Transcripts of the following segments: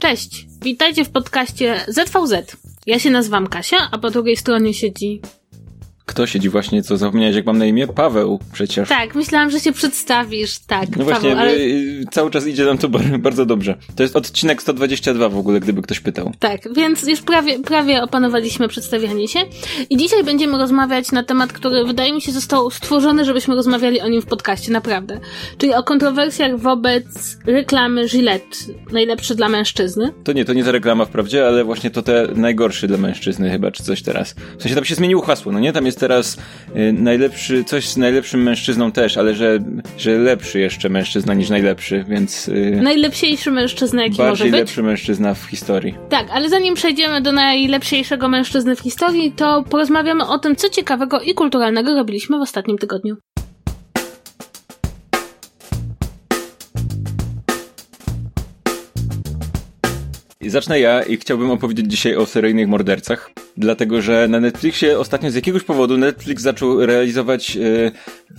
Cześć, witajcie w podcaście ZVZ. Ja się nazywam Kasia, a po drugiej stronie siedzi kto siedzi właśnie, co zapomniałeś, jak mam na imię? Paweł przecież. Tak, myślałam, że się przedstawisz, tak. No właśnie, ale... Y, cały czas idzie nam to bardzo dobrze. To jest odcinek 122 w ogóle, gdyby ktoś pytał. Tak, więc już prawie, prawie opanowaliśmy przedstawianie się i dzisiaj będziemy rozmawiać na temat, który wydaje mi się został stworzony, żebyśmy rozmawiali o nim w podcaście, naprawdę. Czyli o kontrowersjach wobec reklamy Gillette, najlepszy dla mężczyzny. To nie, to nie ta reklama wprawdzie, ale właśnie to te najgorszy dla mężczyzny chyba, czy coś teraz. W sensie tam się zmieniło hasło, no nie? Tam jest teraz y, najlepszy, coś z najlepszym mężczyzną też, ale że, że lepszy jeszcze mężczyzna niż najlepszy, więc... Y, Najlepsiejszy mężczyzna, jaki może być. lepszy mężczyzna w historii. Tak, ale zanim przejdziemy do najlepszego mężczyzny w historii, to porozmawiamy o tym, co ciekawego i kulturalnego robiliśmy w ostatnim tygodniu. Zacznę ja i chciałbym opowiedzieć dzisiaj o seryjnych mordercach, dlatego że na Netflixie ostatnio z jakiegoś powodu Netflix zaczął realizować e,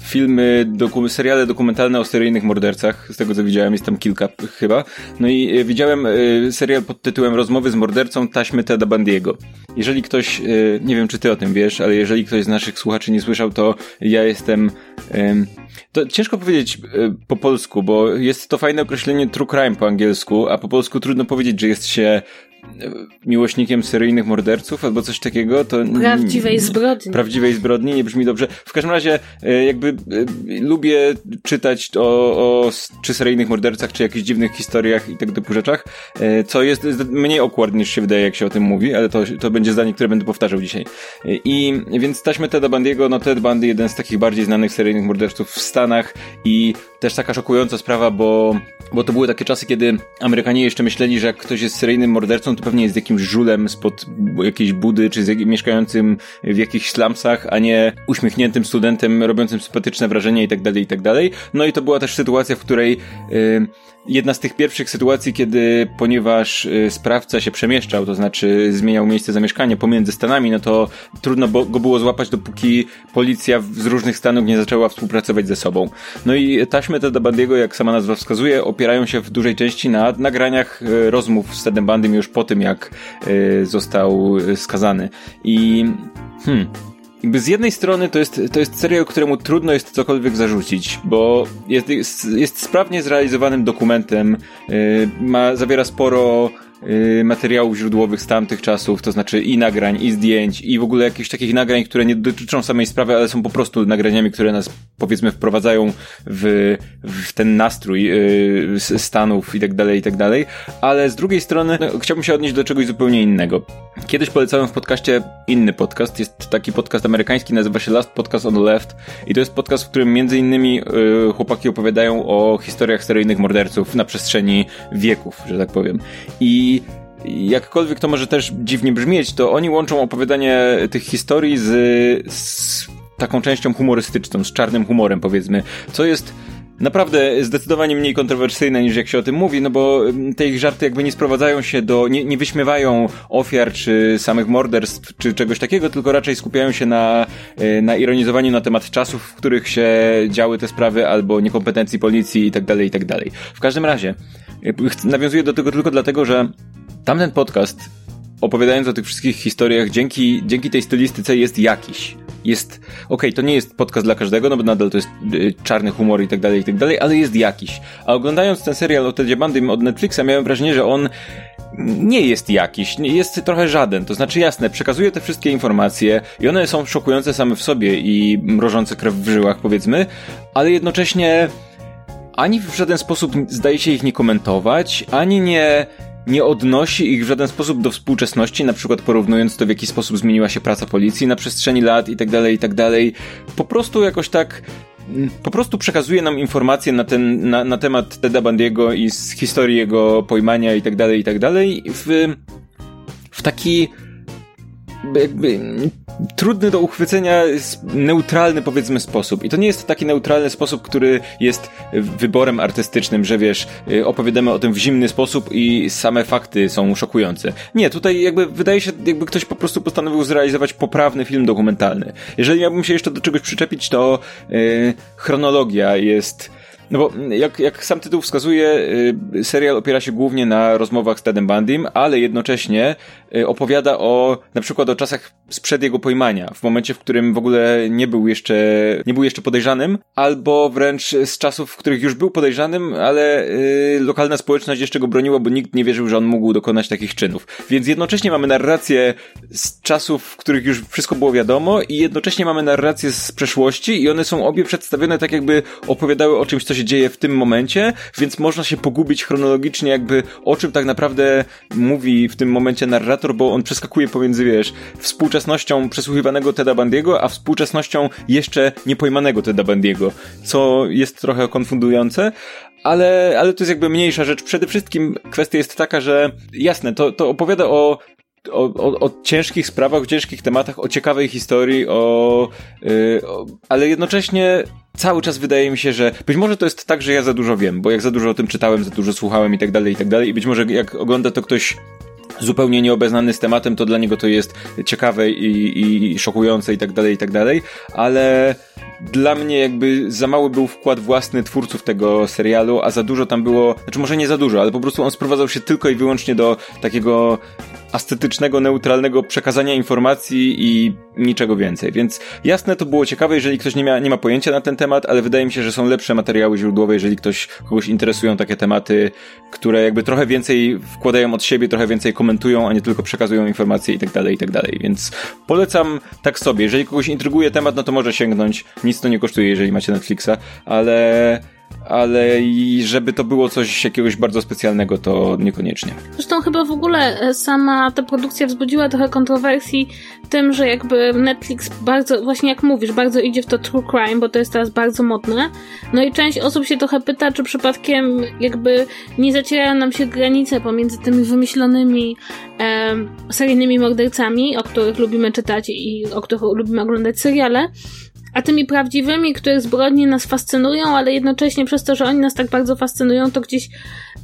filmy, doku seriale dokumentalne o seryjnych mordercach. Z tego co widziałem, jest tam kilka chyba. No i e, widziałem e, serial pod tytułem Rozmowy z mordercą taśmy Teda Bandiego. Jeżeli ktoś, nie wiem czy ty o tym wiesz, ale jeżeli ktoś z naszych słuchaczy nie słyszał, to ja jestem to ciężko powiedzieć po polsku, bo jest to fajne określenie true crime po angielsku, a po polsku trudno powiedzieć, że jest się miłośnikiem seryjnych morderców albo coś takiego, to... Prawdziwej zbrodni. Prawdziwej zbrodni, nie brzmi dobrze. W każdym razie e, jakby e, lubię czytać o, o czy seryjnych mordercach, czy jakichś dziwnych historiach i tego typu rzeczach, e, co jest mniej awkward niż się wydaje, jak się o tym mówi, ale to, to będzie zdanie, które będę powtarzał dzisiaj. I więc taśmy Teda Bandiego, no Ted Bundy, jeden z takich bardziej znanych seryjnych morderców w Stanach i też taka szokująca sprawa, bo, bo to były takie czasy, kiedy Amerykanie jeszcze myśleli, że jak ktoś jest seryjnym mordercą, to pewnie jest jakimś żulem spod jakiejś budy, czy z, mieszkającym w jakichś slumsach, a nie uśmiechniętym studentem, robiącym sympatyczne wrażenie i tak dalej, i tak dalej. No i to była też sytuacja, w której yy, jedna z tych pierwszych sytuacji, kiedy ponieważ y, sprawca się przemieszczał, to znaczy zmieniał miejsce zamieszkania pomiędzy Stanami, no to trudno go było złapać, dopóki policja z różnych stanów nie zaczęła współpracować ze sobą. No i taśmy Teda Bandiego, jak sama nazwa wskazuje, opierają się w dużej części na nagraniach y, rozmów z Tedem Bandym już po tym, jak y, został skazany. I hmm, jakby z jednej strony to jest, to jest serial, któremu trudno jest cokolwiek zarzucić, bo jest, jest, sprawnie zrealizowanym dokumentem, yy, ma, zawiera sporo Y, materiałów źródłowych z tamtych czasów, to znaczy i nagrań, i zdjęć, i w ogóle jakichś takich nagrań, które nie dotyczą samej sprawy, ale są po prostu nagraniami, które nas powiedzmy wprowadzają w, w ten nastrój yy, Stanów i tak dalej, i tak dalej. Ale z drugiej strony no, chciałbym się odnieść do czegoś zupełnie innego. Kiedyś polecałem w podcaście inny podcast, jest taki podcast amerykański, nazywa się Last Podcast on the Left i to jest podcast, w którym między innymi yy, chłopaki opowiadają o historiach seryjnych morderców na przestrzeni wieków, że tak powiem. I jakkolwiek to może też dziwnie brzmieć, to oni łączą opowiadanie tych historii z, z taką częścią humorystyczną, z czarnym humorem powiedzmy, co jest naprawdę zdecydowanie mniej kontrowersyjne niż jak się o tym mówi, no bo te ich żarty jakby nie sprowadzają się do, nie, nie wyśmiewają ofiar czy samych morderstw czy czegoś takiego, tylko raczej skupiają się na, e, na ironizowaniu na temat czasów, w których się działy te sprawy albo niekompetencji policji i tak dalej, i tak dalej. W każdym razie, nawiązuję do tego tylko dlatego, że tamten podcast, opowiadając o tych wszystkich historiach, dzięki, dzięki tej stylistyce jest jakiś. Jest, okej, okay, to nie jest podcast dla każdego, no bo nadal to jest y, czarny humor i tak dalej, i tak dalej, ale jest jakiś. A oglądając ten serial o Tedzie Bandy od Netflixa, miałem wrażenie, że on nie jest jakiś, jest trochę żaden. To znaczy, jasne, przekazuje te wszystkie informacje i one są szokujące same w sobie i mrożące krew w żyłach, powiedzmy, ale jednocześnie ani w żaden sposób zdaje się ich nie komentować, ani nie nie odnosi ich w żaden sposób do współczesności, na przykład porównując to, w jaki sposób zmieniła się praca policji na przestrzeni lat i tak dalej, i tak dalej. Po prostu jakoś tak mm, po prostu przekazuje nam informacje na, ten, na, na temat Teda Bandiego i z historii jego pojmania i tak dalej, i tak dalej w, w taki jakby trudny do uchwycenia, neutralny powiedzmy sposób. I to nie jest taki neutralny sposób, który jest wyborem artystycznym, że wiesz, y, opowiadamy o tym w zimny sposób i same fakty są szokujące. Nie, tutaj jakby wydaje się, jakby ktoś po prostu postanowił zrealizować poprawny film dokumentalny. Jeżeli miałbym się jeszcze do czegoś przyczepić, to yy, chronologia jest no bo jak, jak sam tytuł wskazuje, y, serial opiera się głównie na rozmowach z Tedem Bandym, ale jednocześnie opowiada o, na przykład o czasach sprzed jego pojmania, w momencie, w którym w ogóle nie był jeszcze, nie był jeszcze podejrzanym, albo wręcz z czasów, w których już był podejrzanym, ale y, lokalna społeczność jeszcze go broniła, bo nikt nie wierzył, że on mógł dokonać takich czynów. Więc jednocześnie mamy narrację z czasów, w których już wszystko było wiadomo i jednocześnie mamy narrację z przeszłości i one są obie przedstawione tak jakby opowiadały o czymś, co się dzieje w tym momencie, więc można się pogubić chronologicznie jakby o czym tak naprawdę mówi w tym momencie narrator, bo on przeskakuje pomiędzy, wiesz, współczesnością przesłuchiwanego Teda Bandiego, a współczesnością jeszcze niepojmanego Teda Bandiego, co jest trochę konfundujące, ale, ale to jest jakby mniejsza rzecz. Przede wszystkim kwestia jest taka, że jasne, to, to opowiada o o, o, o, ciężkich sprawach, o ciężkich tematach, o ciekawej historii, o, yy, o, ale jednocześnie cały czas wydaje mi się, że być może to jest tak, że ja za dużo wiem, bo jak za dużo o tym czytałem, za dużo słuchałem i tak dalej, i tak dalej, i być może jak ogląda to ktoś zupełnie nieobeznany z tematem, to dla niego to jest ciekawe i, i szokujące i tak dalej, i tak dalej, ale dla mnie jakby za mały był wkład własny twórców tego serialu, a za dużo tam było, znaczy może nie za dużo, ale po prostu on sprowadzał się tylko i wyłącznie do takiego estetycznego, neutralnego przekazania informacji i niczego więcej. Więc jasne, to było ciekawe, jeżeli ktoś nie, ma nie ma pojęcia na ten temat, ale wydaje mi się, że są lepsze materiały źródłowe, jeżeli ktoś, kogoś interesują takie tematy, które jakby trochę więcej wkładają od siebie, trochę więcej komentują, a nie tylko przekazują informacje i tak dalej, i tak dalej. Więc polecam tak sobie. Jeżeli kogoś intryguje temat, no to może sięgnąć. Nic to nie kosztuje, jeżeli macie Netflixa, ale ale i żeby to było coś jakiegoś bardzo specjalnego, to niekoniecznie. Zresztą chyba w ogóle e, sama ta produkcja wzbudziła trochę kontrowersji tym, że jakby Netflix bardzo, właśnie jak mówisz, bardzo idzie w to true crime, bo to jest teraz bardzo modne. No i część osób się trochę pyta, czy przypadkiem jakby nie zacierają nam się granice pomiędzy tymi wymyślonymi e, seryjnymi mordercami, o których lubimy czytać i o których lubimy oglądać seriale, a tymi prawdziwymi, które zbrodnie nas fascynują, ale jednocześnie przez to, że oni nas tak bardzo fascynują, to gdzieś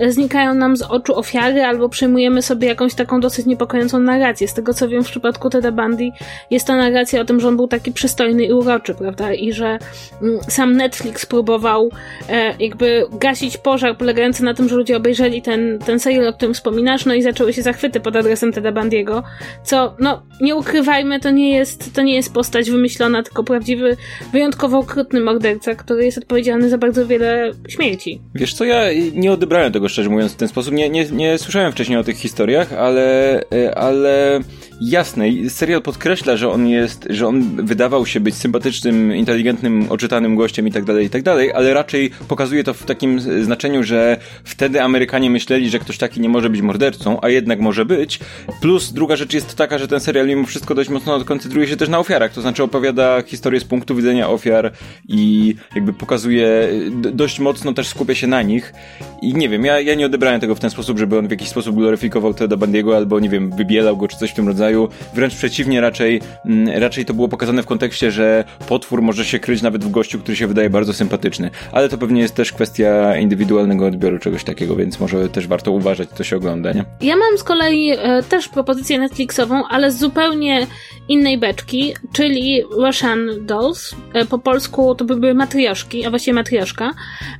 znikają nam z oczu ofiary, albo przejmujemy sobie jakąś taką dosyć niepokojącą narrację. Z tego co wiem, w przypadku Teda Bundy jest to narracja o tym, że on był taki przystojny i uroczy, prawda? I że mm, sam Netflix próbował e, jakby gasić pożar polegający na tym, że ludzie obejrzeli ten, ten serial, o którym wspominasz, no i zaczęły się zachwyty pod adresem Teda Bundy'ego, co, no, nie ukrywajmy, to nie jest, to nie jest postać wymyślona, tylko prawdziwy, wyjątkowo okrutny morderca, który jest odpowiedzialny za bardzo wiele śmierci. Wiesz co, ja nie odebrałem tego szczerze mówiąc w ten sposób. Nie, nie, nie słyszałem wcześniej o tych historiach, ale, e, ale jasne, serial podkreśla, że on jest, że on wydawał się być sympatycznym, inteligentnym, oczytanym gościem i tak dalej, i tak dalej, ale raczej pokazuje to w takim znaczeniu, że wtedy Amerykanie myśleli, że ktoś taki nie może być mordercą, a jednak może być. Plus druga rzecz jest taka, że ten serial mimo wszystko dość mocno koncentruje się też na ofiarach, to znaczy opowiada historię z punktu widzenia ofiar i jakby pokazuje, dość mocno też skupia się na nich i nie wiem, ja, ja nie odebrałem tego w ten sposób, żeby on w jakiś sposób gloryfikował Teda Bandiego albo, nie wiem, wybielał go czy coś w tym rodzaju. Wręcz przeciwnie, raczej, mm, raczej to było pokazane w kontekście, że potwór może się kryć nawet w gościu, który się wydaje bardzo sympatyczny. Ale to pewnie jest też kwestia indywidualnego odbioru czegoś takiego, więc może też warto uważać, co się ogląda, nie? Ja mam z kolei e, też propozycję Netflixową, ale z zupełnie innej beczki, czyli Russian Dolls. E, po polsku to by były matrioszki, a właściwie matrioszka.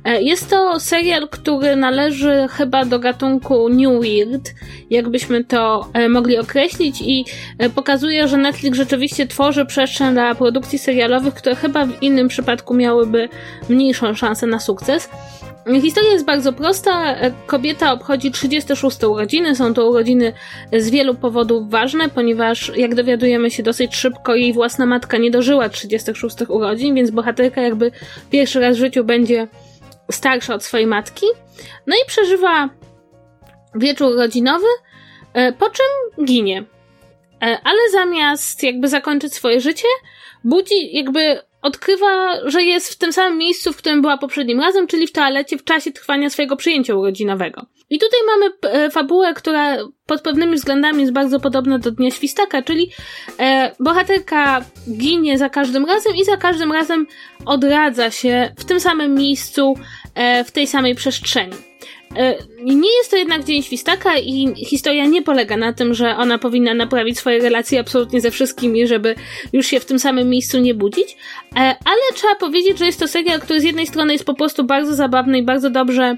E, jest to serial, który należy chyba do gatunku New Weird, jakbyśmy to e, mogli określić i pokazuje, że Netflix rzeczywiście tworzy przestrzeń dla produkcji serialowych, które chyba w innym przypadku miałyby mniejszą szansę na sukces. Historia jest bardzo prosta. Kobieta obchodzi 36 urodziny. Są to urodziny z wielu powodów ważne, ponieważ, jak dowiadujemy się dosyć szybko, jej własna matka nie dożyła 36 urodzin, więc bohaterka jakby pierwszy raz w życiu będzie starsza od swojej matki. No i przeżywa wieczór rodzinowy, e, po czym ginie. E, ale zamiast jakby zakończyć swoje życie, budzi jakby odkrywa, że jest w tym samym miejscu, w którym była poprzednim razem, czyli w toalecie w czasie trwania swojego przyjęcia urodzinowego. I tutaj mamy e, fabułę, która pod pewnymi względami jest bardzo podobna do Dnia Świstaka, czyli e, bohaterka ginie za każdym razem i za każdym razem odradza się w tym samym miejscu, w tej samej przestrzeni. E, nie jest to jednak Dzień Świstaka i historia nie polega na tym, że ona powinna naprawić swoje relacje absolutnie ze wszystkimi, żeby już się w tym samym miejscu nie budzić, e, ale trzeba powiedzieć, że jest to serial, który z jednej strony jest po prostu bardzo zabawny i bardzo dobrze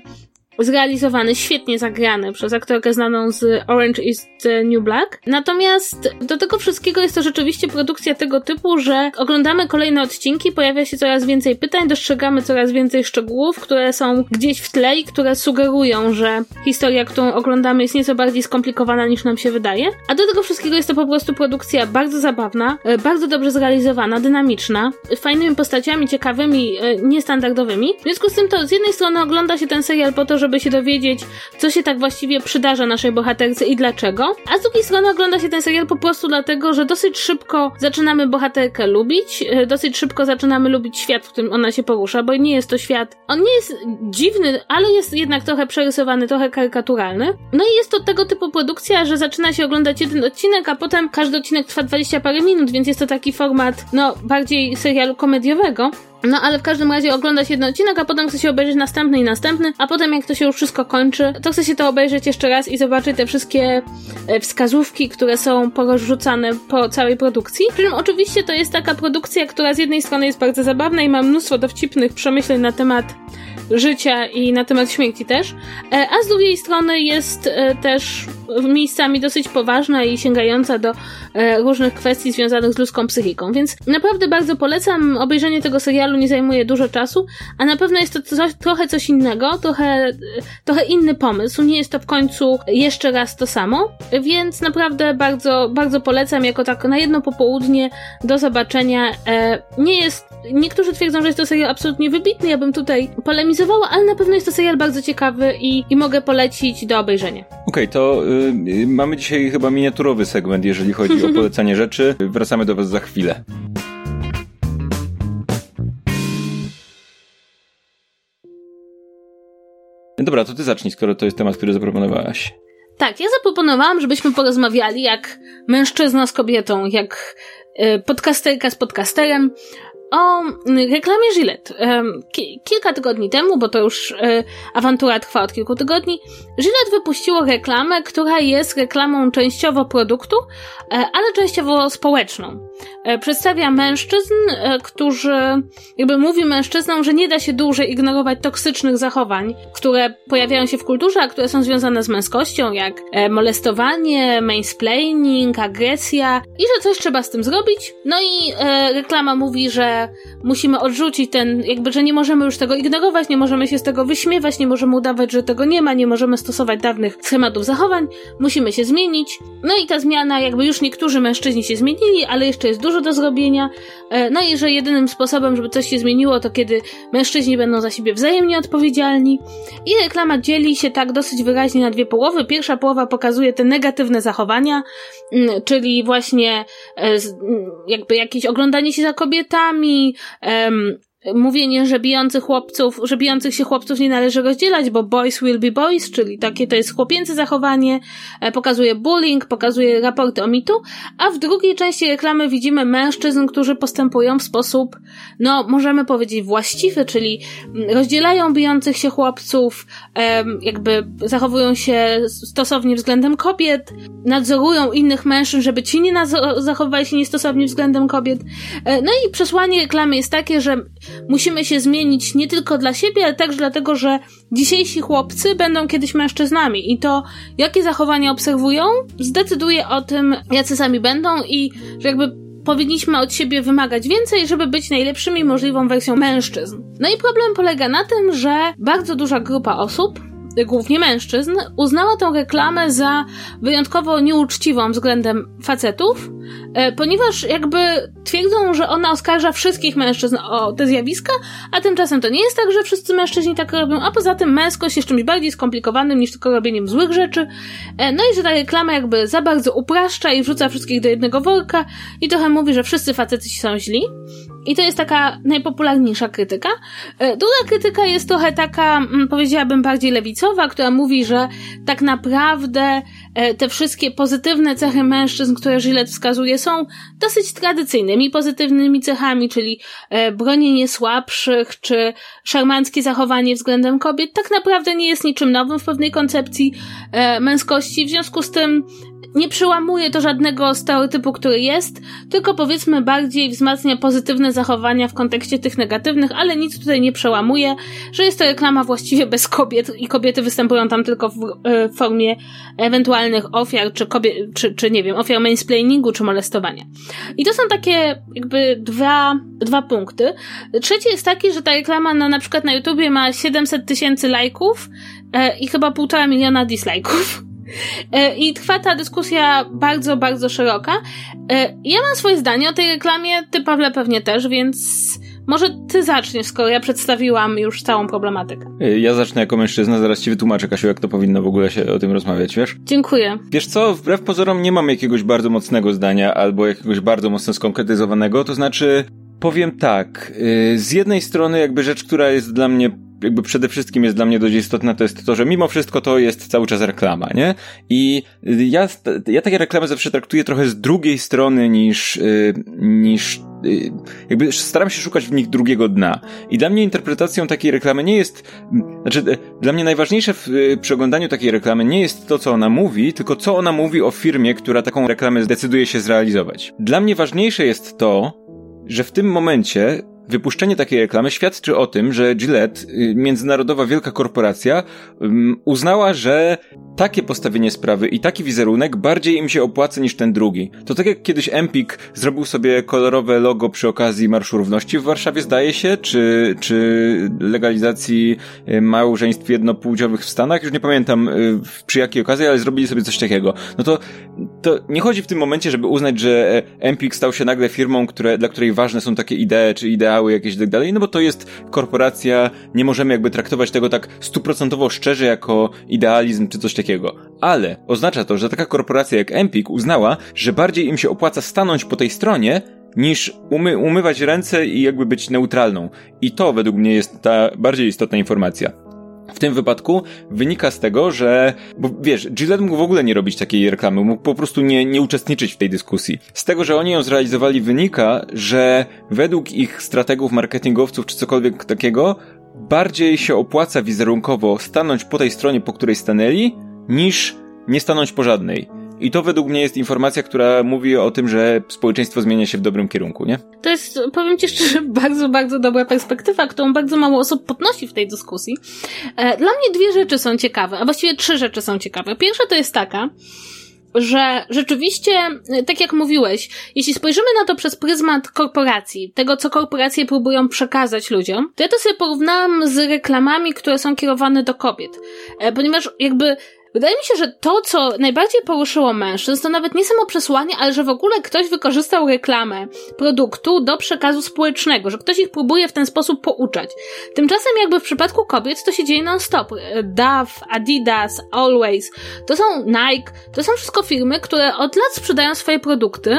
zrealizowany, świetnie zagrany przez aktorkę znaną z Orange is the New Black. Natomiast do tego wszystkiego jest to rzeczywiście produkcja tego typu, że oglądamy kolejne odcinki, pojawia się coraz więcej pytań, dostrzegamy coraz więcej szczegółów, które są gdzieś w tle i które sugerują, że historia, którą oglądamy jest nieco bardziej skomplikowana niż nam się wydaje. A do tego wszystkiego jest to po prostu produkcja bardzo zabawna, e, bardzo dobrze zrealizowana, dynamiczna, fajnymi postaciami, ciekawymi, e, niestandardowymi. W związku z tym to z jednej strony ogląda się ten serial po to, żeby się dowiedzieć, co się tak właściwie przydarza naszej bohaterce i dlaczego. A z drugiej strony ogląda się ten serial po prostu dlatego, że dosyć szybko zaczynamy bohaterkę lubić, e, dosyć szybko zaczynamy lubić świat, w którym ona się porusza, bo nie jest to świat. On nie jest dziwny, ale jest jednak trochę przerysowany, trochę karykaturalny. No i jest to tego typu produkcja, że zaczyna się oglądać jeden odcinek, a potem każdy odcinek trwa 20 parę minut, więc jest to taki format, no, bardziej serialu komediowego. No ale w każdym razie ogląda się jeden odcinek, a potem chce się obejrzeć następny i następny, a potem jak to się już wszystko kończy, to chce się to obejrzeć jeszcze raz i zobaczyć te wszystkie e, wskazówki, które są porozrzucane po całej produkcji. Przy czym oczywiście to jest taka produkcja, która z jednej strony jest bardzo zabawna i ma mnóstwo dowcipnych przemyśleń na temat życia i na temat śmierci też, e, a z drugiej strony jest e, też miejscami dosyć poważna i sięgająca do e, różnych kwestii związanych z ludzką psychiką, więc naprawdę bardzo polecam. Obejrzenie tego serialu nie zajmuje dużo czasu, a na pewno jest to coś, trochę coś innego, trochę, trochę inny pomysł. Nie jest to w końcu jeszcze raz to samo, więc naprawdę bardzo, bardzo polecam jako tak na jedno popołudnie do zobaczenia. Nie jest, niektórzy twierdzą, że jest to serial absolutnie wybitny, ja bym tutaj polemizowała, ale na pewno jest to serial bardzo ciekawy i, i mogę polecić do obejrzenia. Okej, okay, to y, mamy dzisiaj chyba miniaturowy segment, jeżeli chodzi o polecanie rzeczy. Wracamy do Was za chwilę. Dobra, to ty zacznij, skoro to jest temat, który zaproponowałaś. Tak, ja zaproponowałam, żebyśmy porozmawiali jak mężczyzna z kobietą, jak y, podcasterka z podcasterem o reklamie Gillette. Kilka tygodni temu, bo to już e, awantura trwa od kilku tygodni, Gillette wypuściło reklamę, która jest reklamą częściowo produktu, e, ale częściowo społeczną. E, przedstawia mężczyzn, którzy jakby mówi mężczyznom, że nie da się dłużej ignorować toksycznych zachowań, które pojawiają się w kulturze, a które są związane z męskością, jak molestowanie, mansplaining, agresja i że coś trzeba z tym zrobić. No i reklama mówi, że musimy odrzucić ten, jakby, że nie możemy już tego ignorować, nie możemy się z tego wyśmiewać, nie możemy udawać, że tego nie ma, nie możemy stosować dawnych schematów zachowań, musimy się zmienić. No i ta zmiana, jakby już niektórzy mężczyźni się zmienili, ale jeszcze jest dużo do zrobienia. E, no i że jedynym sposobem, żeby coś się zmieniło, to kiedy mężczyźni będą za siebie wzajemnie odpowiedzialni. I reklama dzieli się tak dosyć wyraźnie na dwie połowy. Pierwsza połowa pokazuje te negatywne zachowania, mm, czyli właśnie e, mm, jakby jakieś oglądanie się za kobietami, um, mówienie, że bijących chłopców, że bijących się chłopców nie należy rozdzielać, bo boys will be boys, czyli takie to jest chłopięce zachowanie, e, pokazuje bullying, pokazuje raporty o mitu, a w drugiej części reklamy widzimy mężczyzn, którzy postępują w sposób, no, możemy powiedzieć właściwy, czyli rozdzielają bijących się chłopców, jakby zachowują się stosownie względem kobiet, nadzorują innych mężczyzn, żeby ci nie zachowywali się niestosownie względem kobiet. E, no i przesłanie reklamy jest takie, że musimy się zmienić nie tylko dla siebie, ale także dlatego, że dzisiejsi chłopcy będą kiedyś mężczyznami i to, jakie zachowania obserwują, zdecyduje o tym, jacy sami będą i że jakby powinniśmy od siebie wymagać więcej, żeby być najlepszymi możliwą wersją mężczyzn. No i problem polega na tym, że bardzo duża grupa osób głównie mężczyzn, uznała tę reklamę za wyjątkowo nieuczciwą względem facetów, e, ponieważ jakby twierdzą, że ona oskarża wszystkich mężczyzn o te zjawiska, a tymczasem to nie jest tak, że wszyscy mężczyźni tak robią, a poza tym męskość jest czymś bardziej skomplikowanym niż tylko robieniem złych rzeczy. E, no i że ta reklama jakby za bardzo upraszcza i wrzuca wszystkich do jednego worka i trochę mówi, że wszyscy facety są źli. I to jest taka najpopularniejsza krytyka. E, druga krytyka jest trochę taka, mm, powiedziałabym, bardziej lewicowa, która mówi, że tak naprawdę e, te wszystkie pozytywne cechy mężczyzn, które Gillette wskazuje, są dosyć tradycyjnymi pozytywnymi cechami, czyli e, bronienie słabszych, czy szarmanckie zachowanie względem kobiet, tak naprawdę nie jest niczym nowym w pewnej koncepcji męskości. W związku z tym nie przełamuje to żadnego stereotypu, który jest, tylko powiedzmy bardziej wzmacnia pozytywne zachowania w kontekście tych negatywnych, ale nic tutaj nie przełamuje, że jest to reklama właściwie bez kobiet i kobiety występują tam tylko w, e, w formie ewentualnych ofiar, czy, kobiet, czy, czy nie wiem, ofiar mansplainingu, czy molestowania. I to są takie jakby dwa, dwa punkty. Trzeci jest taki, że ta reklama na, na przykład na YouTubie ma 700 tysięcy lajków e, i chyba półtora miliona dislajków. E, I trwa ta dyskusja bardzo, bardzo szeroka. E, ja mam swoje zdanie o tej reklamie, ty Pawle pewnie też, więc może ty zaczniesz, skoro ja przedstawiłam już całą problematykę. E, ja zacznę jako mężczyzna, zaraz ci wytłumaczę, Kasiu, jak to powinno w ogóle się o tym rozmawiać, wiesz? Dziękuję. Wiesz co, wbrew pozorom nie mam jakiegoś bardzo mocnego zdania albo jakiegoś bardzo mocno skonkretyzowanego, to znaczy powiem tak, z jednej strony jakby rzecz, która jest dla mnie jakby przede wszystkim jest dla mnie dość istotne, to jest to, że mimo wszystko to jest cały czas reklama, nie? I ja, ja takie reklamy zawsze traktuję trochę z drugiej strony niż, y, niż y, jakby staram się szukać w nich drugiego dna. I dla mnie interpretacją takiej reklamy nie jest, znaczy dla mnie najważniejsze w przeglądaniu takiej reklamy nie jest to, co ona mówi, tylko co ona mówi o firmie, która taką reklamę zdecyduje się zrealizować. Dla mnie ważniejsze jest to, że w tym momencie Wypuszczenie takiej reklamy świadczy o tym, że Gillette, y, międzynarodowa wielka korporacja, uznała, że takie postawienie sprawy i taki wizerunek bardziej im się opłaca niż ten drugi. To tak jak kiedyś Empik zrobił sobie kolorowe logo przy okazji Marszu Równości w Warszawie, zdaje się, czy, czy legalizacji y, małżeństw jednopłciowych w Stanach, już nie pamiętam y, przy jakiej okazji, ale zrobili sobie coś takiego. No to, to nie chodzi w tym momencie, żeby uznać, że e, Empik stał się nagle firmą, które, dla której ważne są takie idee, czy ideały jakieś i tak dalej, no bo to jest korporacja, nie możemy jakby traktować tego tak stuprocentowo szczerze jako idealizm, czy coś takiego. Ale oznacza to, że taka korporacja jak Empik uznała, że bardziej im się opłaca stanąć po tej stronie, niż umy umywać ręce i jakby być neutralną. I to według mnie jest ta bardziej istotna informacja. W tym wypadku wynika z tego, że, bo wiesz, Gillette mógł w ogóle nie robić takiej reklamy, mógł po prostu nie, nie uczestniczyć w tej dyskusji. Z tego, że oni ją zrealizowali wynika, że według ich strategów, marketingowców czy cokolwiek takiego, bardziej się opłaca wizerunkowo stanąć po tej stronie, po której stanęli, niż nie stanąć po żadnej. I to według mnie jest informacja, która mówi o tym, że społeczeństwo zmienia się w dobrym kierunku, nie? To jest, powiem ci szczerze, bardzo, bardzo dobra perspektywa, którą bardzo mało osób podnosi w tej dyskusji. E, dla mnie dwie rzeczy są ciekawe, a właściwie trzy rzeczy są ciekawe. Pierwsza to jest taka, że rzeczywiście, tak jak mówiłeś, jeśli spojrzymy na to przez pryzmat korporacji, tego co korporacje próbują przekazać ludziom, to ja to sobie porównałam z reklamami, które są kierowane do kobiet. E, ponieważ jakby Wydaje mi się, że to, co najbardziej poruszyło mężczyzn, to nawet nie samo przesłanie, ale że w ogóle ktoś wykorzystał reklamę produktu do przekazu społecznego, że ktoś ich próbuje w ten sposób pouczać. Tymczasem jakby w przypadku kobiet to się dzieje non-stop. Dove, Adidas, Always, to są Nike, to są wszystko firmy, które od lat sprzedają swoje produkty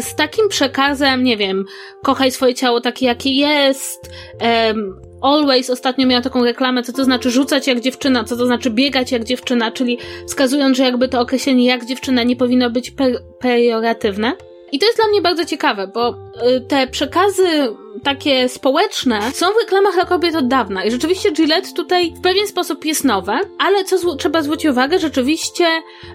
z takim przekazem, nie wiem, kochaj swoje ciało takie, jakie jest, um, Always ostatnio miała taką reklamę, co to znaczy rzucać jak dziewczyna, co to znaczy biegać jak dziewczyna, czyli wskazując, że jakby to określenie jak dziewczyna nie powinno być pejoratywne. I to jest dla mnie bardzo ciekawe, bo y, te przekazy takie społeczne są w reklamach dla kobiet od dawna. I rzeczywiście Gillette tutaj w pewien sposób jest nowe, ale co trzeba zwrócić uwagę, rzeczywiście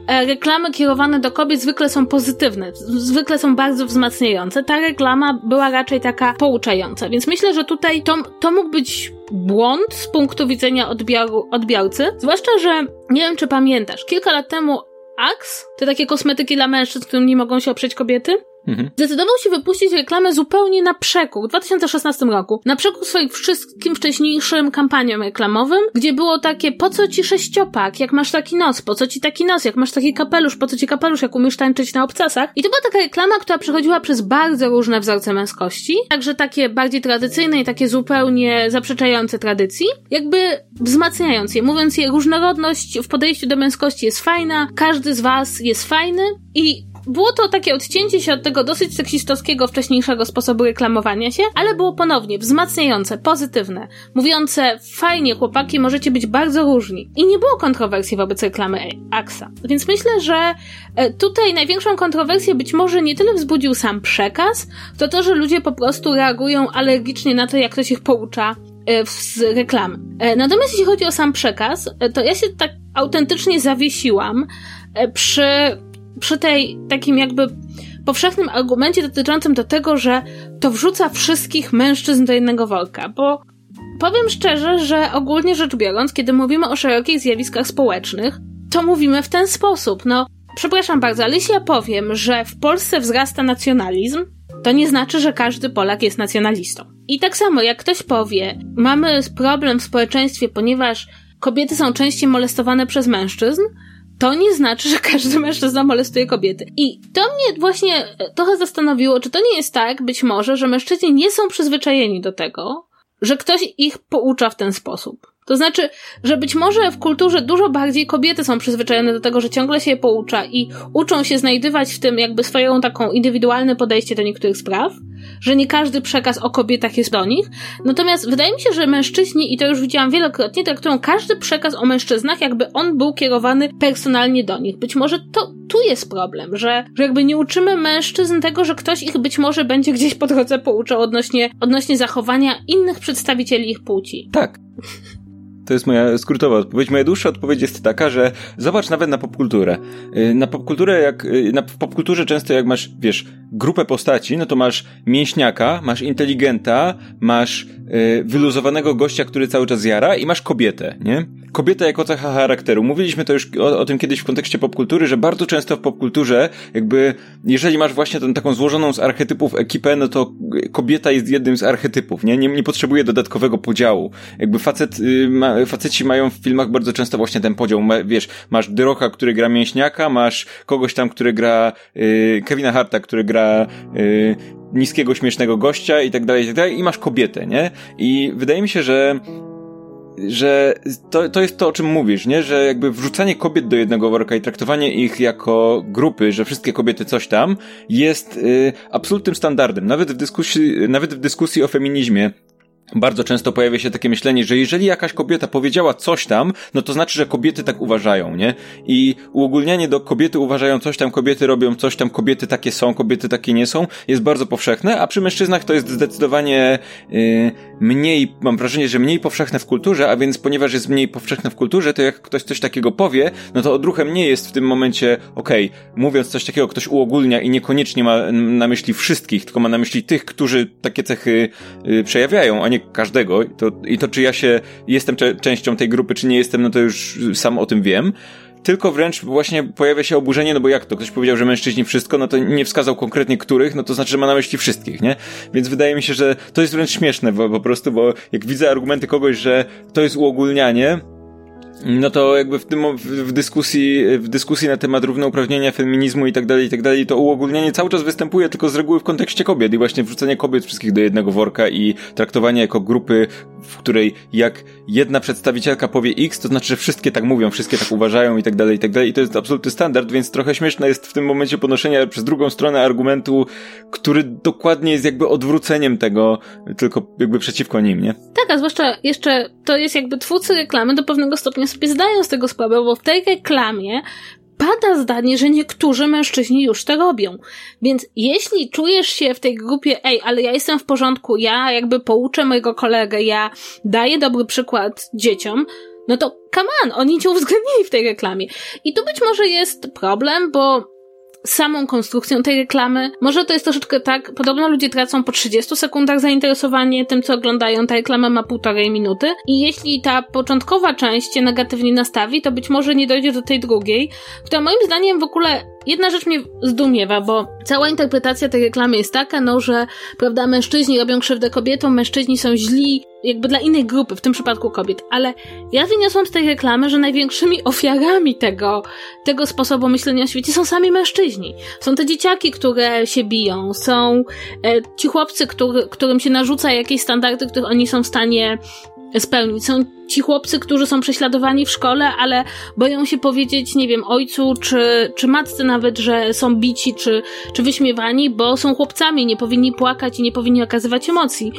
e, reklamy kierowane do kobiet zwykle są pozytywne, zwykle są bardzo wzmacniające. Ta reklama była raczej taka pouczająca, więc myślę, że tutaj to, to mógł być błąd z punktu widzenia odbioru, odbiorcy, zwłaszcza, że nie wiem czy pamiętasz, kilka lat temu Axe, te takie kosmetyki dla mężczyzn, którym nie mogą się oprzeć kobiety, Mhm. Zdecydował się wypuścić reklamę zupełnie na przekór w 2016 roku. Na przekór swoim wszystkim wcześniejszym kampaniom reklamowym, gdzie było takie, po co ci sześciopak, jak masz taki nos, po co ci taki nos, jak masz taki kapelusz, po co ci kapelusz, jak umiesz tańczyć na obcasach. I to była taka reklama, która przechodziła przez bardzo różne wzorce męskości, także takie bardziej tradycyjne i takie zupełnie zaprzeczające tradycji, jakby wzmacniając je, mówiąc je, różnorodność w podejściu do męskości jest fajna, każdy z was jest fajny i było to takie odcięcie się od tego dosyć seksistowskiego wcześniejszego sposobu reklamowania się, ale było ponownie wzmacniające, pozytywne, mówiące fajnie chłopaki, możecie być bardzo różni. I nie było kontrowersji wobec reklamy AXA. Więc myślę, że e, tutaj największą kontrowersję być może nie tyle wzbudził sam przekaz, to to, że ludzie po prostu reagują alergicznie na to, jak ktoś ich poucza e, z reklamy. E, natomiast jeśli chodzi o sam przekaz, to ja się tak autentycznie zawiesiłam przy, przy tej takim jakby powszechnym argumencie dotyczącym do tego, że to wrzuca wszystkich mężczyzn do jednego worka, bo powiem szczerze, że ogólnie rzecz biorąc, kiedy mówimy o szerokich zjawiskach społecznych, to mówimy w ten sposób. No, przepraszam bardzo, ale jeśli ja powiem, że w Polsce wzrasta nacjonalizm, to nie znaczy, że każdy Polak jest nacjonalistą. I tak samo, jak ktoś powie, mamy problem w społeczeństwie, ponieważ kobiety są częściej molestowane przez mężczyzn, to nie znaczy, że każdy mężczyzna molestuje kobiety. I to mnie właśnie trochę zastanowiło, czy to nie jest tak, być może, że mężczyźni nie są przyzwyczajeni do tego, że ktoś ich poucza w ten sposób. To znaczy, że być może w kulturze dużo bardziej kobiety są przyzwyczajone do tego, że ciągle się je poucza i uczą się znajdywać w tym jakby swoją taką indywidualne podejście do niektórych spraw, że nie każdy przekaz o kobietach jest do nich. Natomiast wydaje mi się, że mężczyźni, i to już widziałam wielokrotnie, traktują każdy przekaz o mężczyznach, jakby on był kierowany personalnie do nich. Być może to tu jest problem, że, że jakby nie uczymy mężczyzn tego, że ktoś ich być może będzie gdzieś po drodze pouczał odnośnie, odnośnie zachowania innych przedstawicieli ich płci. Tak. To jest moja skrótowa odpowiedź. Moja dłuższa odpowiedź jest taka, że zobacz nawet na popkulturę. Y, na popkulturę, jak, y, na popkulturze często jak masz, wiesz, grupę postaci, no to masz mięśniaka, masz inteligenta, masz yy, wyluzowanego gościa, który cały czas jara i masz kobietę, nie? Kobieta jako cecha charakteru. Mówiliśmy to już o, o tym kiedyś w kontekście popkultury, że bardzo często w popkulturze, jakby, jeżeli masz właśnie tą taką złożoną z archetypów ekipę, no to kobieta jest jednym z archetypów, nie? Nie, nie potrzebuje dodatkowego podziału. Jakby facet, ma, faceci mają w filmach bardzo często właśnie ten podział. Ma, wiesz, masz Dyrocha, który gra mięśniaka, masz kogoś tam, który gra yy, Kevina Harta, który gra y, niskiego, śmiesznego gościa i tak dalej, i tak dalej, i masz kobietę, nie? I wydaje mi się, że że to, to jest to, o czym mówisz, nie? Że jakby wrzucanie kobiet do jednego worka i traktowanie ich jako grupy, że wszystkie kobiety coś tam, jest y, absolutnym standardem. Nawet w dyskusji, nawet w dyskusji o feminizmie bardzo często pojawia się takie myślenie, że jeżeli jakaś kobieta powiedziała coś tam, no to znaczy, że kobiety tak uważają, nie? I uogólnianie do kobiety uważają coś tam, kobiety robią coś tam, kobiety takie są, kobiety takie nie są, jest bardzo powszechne, a przy mężczyznach to jest zdecydowanie yy, mniej, mam wrażenie, że mniej powszechne w kulturze, a więc ponieważ jest mniej powszechne w kulturze, to jak ktoś coś takiego powie, no to odruchem nie jest w tym momencie, okej, okay, mówiąc coś takiego, ktoś uogólnia i niekoniecznie ma na myśli wszystkich, tylko ma na myśli tych, którzy takie cechy yy, przejawiają, a każdego. To, I to, czy ja się jestem częścią tej grupy, czy nie jestem, no to już sam o tym wiem tylko wręcz właśnie pojawia się oburzenie, no bo jak to? Ktoś powiedział, że mężczyźni wszystko, no to nie wskazał konkretnie których, no to znaczy, że ma na myśli wszystkich, nie? Więc wydaje mi się, że to jest wręcz śmieszne bo, po prostu, bo jak widzę argumenty kogoś, że to jest uogólnianie, no to jakby w tym, w dyskusji, w dyskusji na temat równouprawnienia, feminizmu i tak dalej, i tak dalej, to uogólnienie cały czas występuje tylko z reguły w kontekście kobiet i właśnie wrzucenie kobiet wszystkich do jednego worka i traktowanie jako grupy, w której jak jedna przedstawicielka powie X, to znaczy, że wszystkie tak mówią, wszystkie tak uważają i tak dalej, i tak dalej i to jest absolutny standard, więc trochę śmieszne jest w tym momencie ponoszenie przez drugą stronę argumentu, który dokładnie jest jakby odwróceniem tego, tylko jakby przeciwko nim, nie? Tak, a zwłaszcza jeszcze to jest jakby twórcy reklamy do pewnego stopnia sobie zdają z tego sprawę, bo w tej reklamie pada zdanie, że niektórzy mężczyźni już to robią. Więc jeśli czujesz się w tej grupie, ej, ale ja jestem w porządku, ja jakby pouczę mojego kolegę, ja daję dobry przykład dzieciom, no to come on, oni cię uwzględnili w tej reklamie. I tu być może jest problem, bo samą konstrukcją tej reklamy. Może to jest troszeczkę tak, podobno ludzie tracą po 30 sekundach zainteresowanie tym, co oglądają. Ta reklama ma półtorej minuty i jeśli ta początkowa część się negatywnie nastawi, to być może nie dojdzie do tej drugiej, która moim zdaniem w ogóle jedna rzecz mnie zdumiewa, bo cała interpretacja tej reklamy jest taka, no, że, prawda, mężczyźni robią krzywdę kobietom, mężczyźni są źli, jakby dla innej grupy, w tym przypadku kobiet. Ale ja wyniosłam z tej reklamy, że największymi ofiarami tego, tego sposobu myślenia o świecie są sami mężczyźni. Są te dzieciaki, które się biją, są e, ci chłopcy, który, którym się narzuca jakieś standardy, których oni są w stanie spełnić. Są ci chłopcy, którzy są prześladowani w szkole, ale boją się powiedzieć, nie wiem, ojcu czy, czy matce nawet, że są bici czy, czy wyśmiewani, bo są chłopcami, nie powinni płakać i nie powinni okazywać emocji.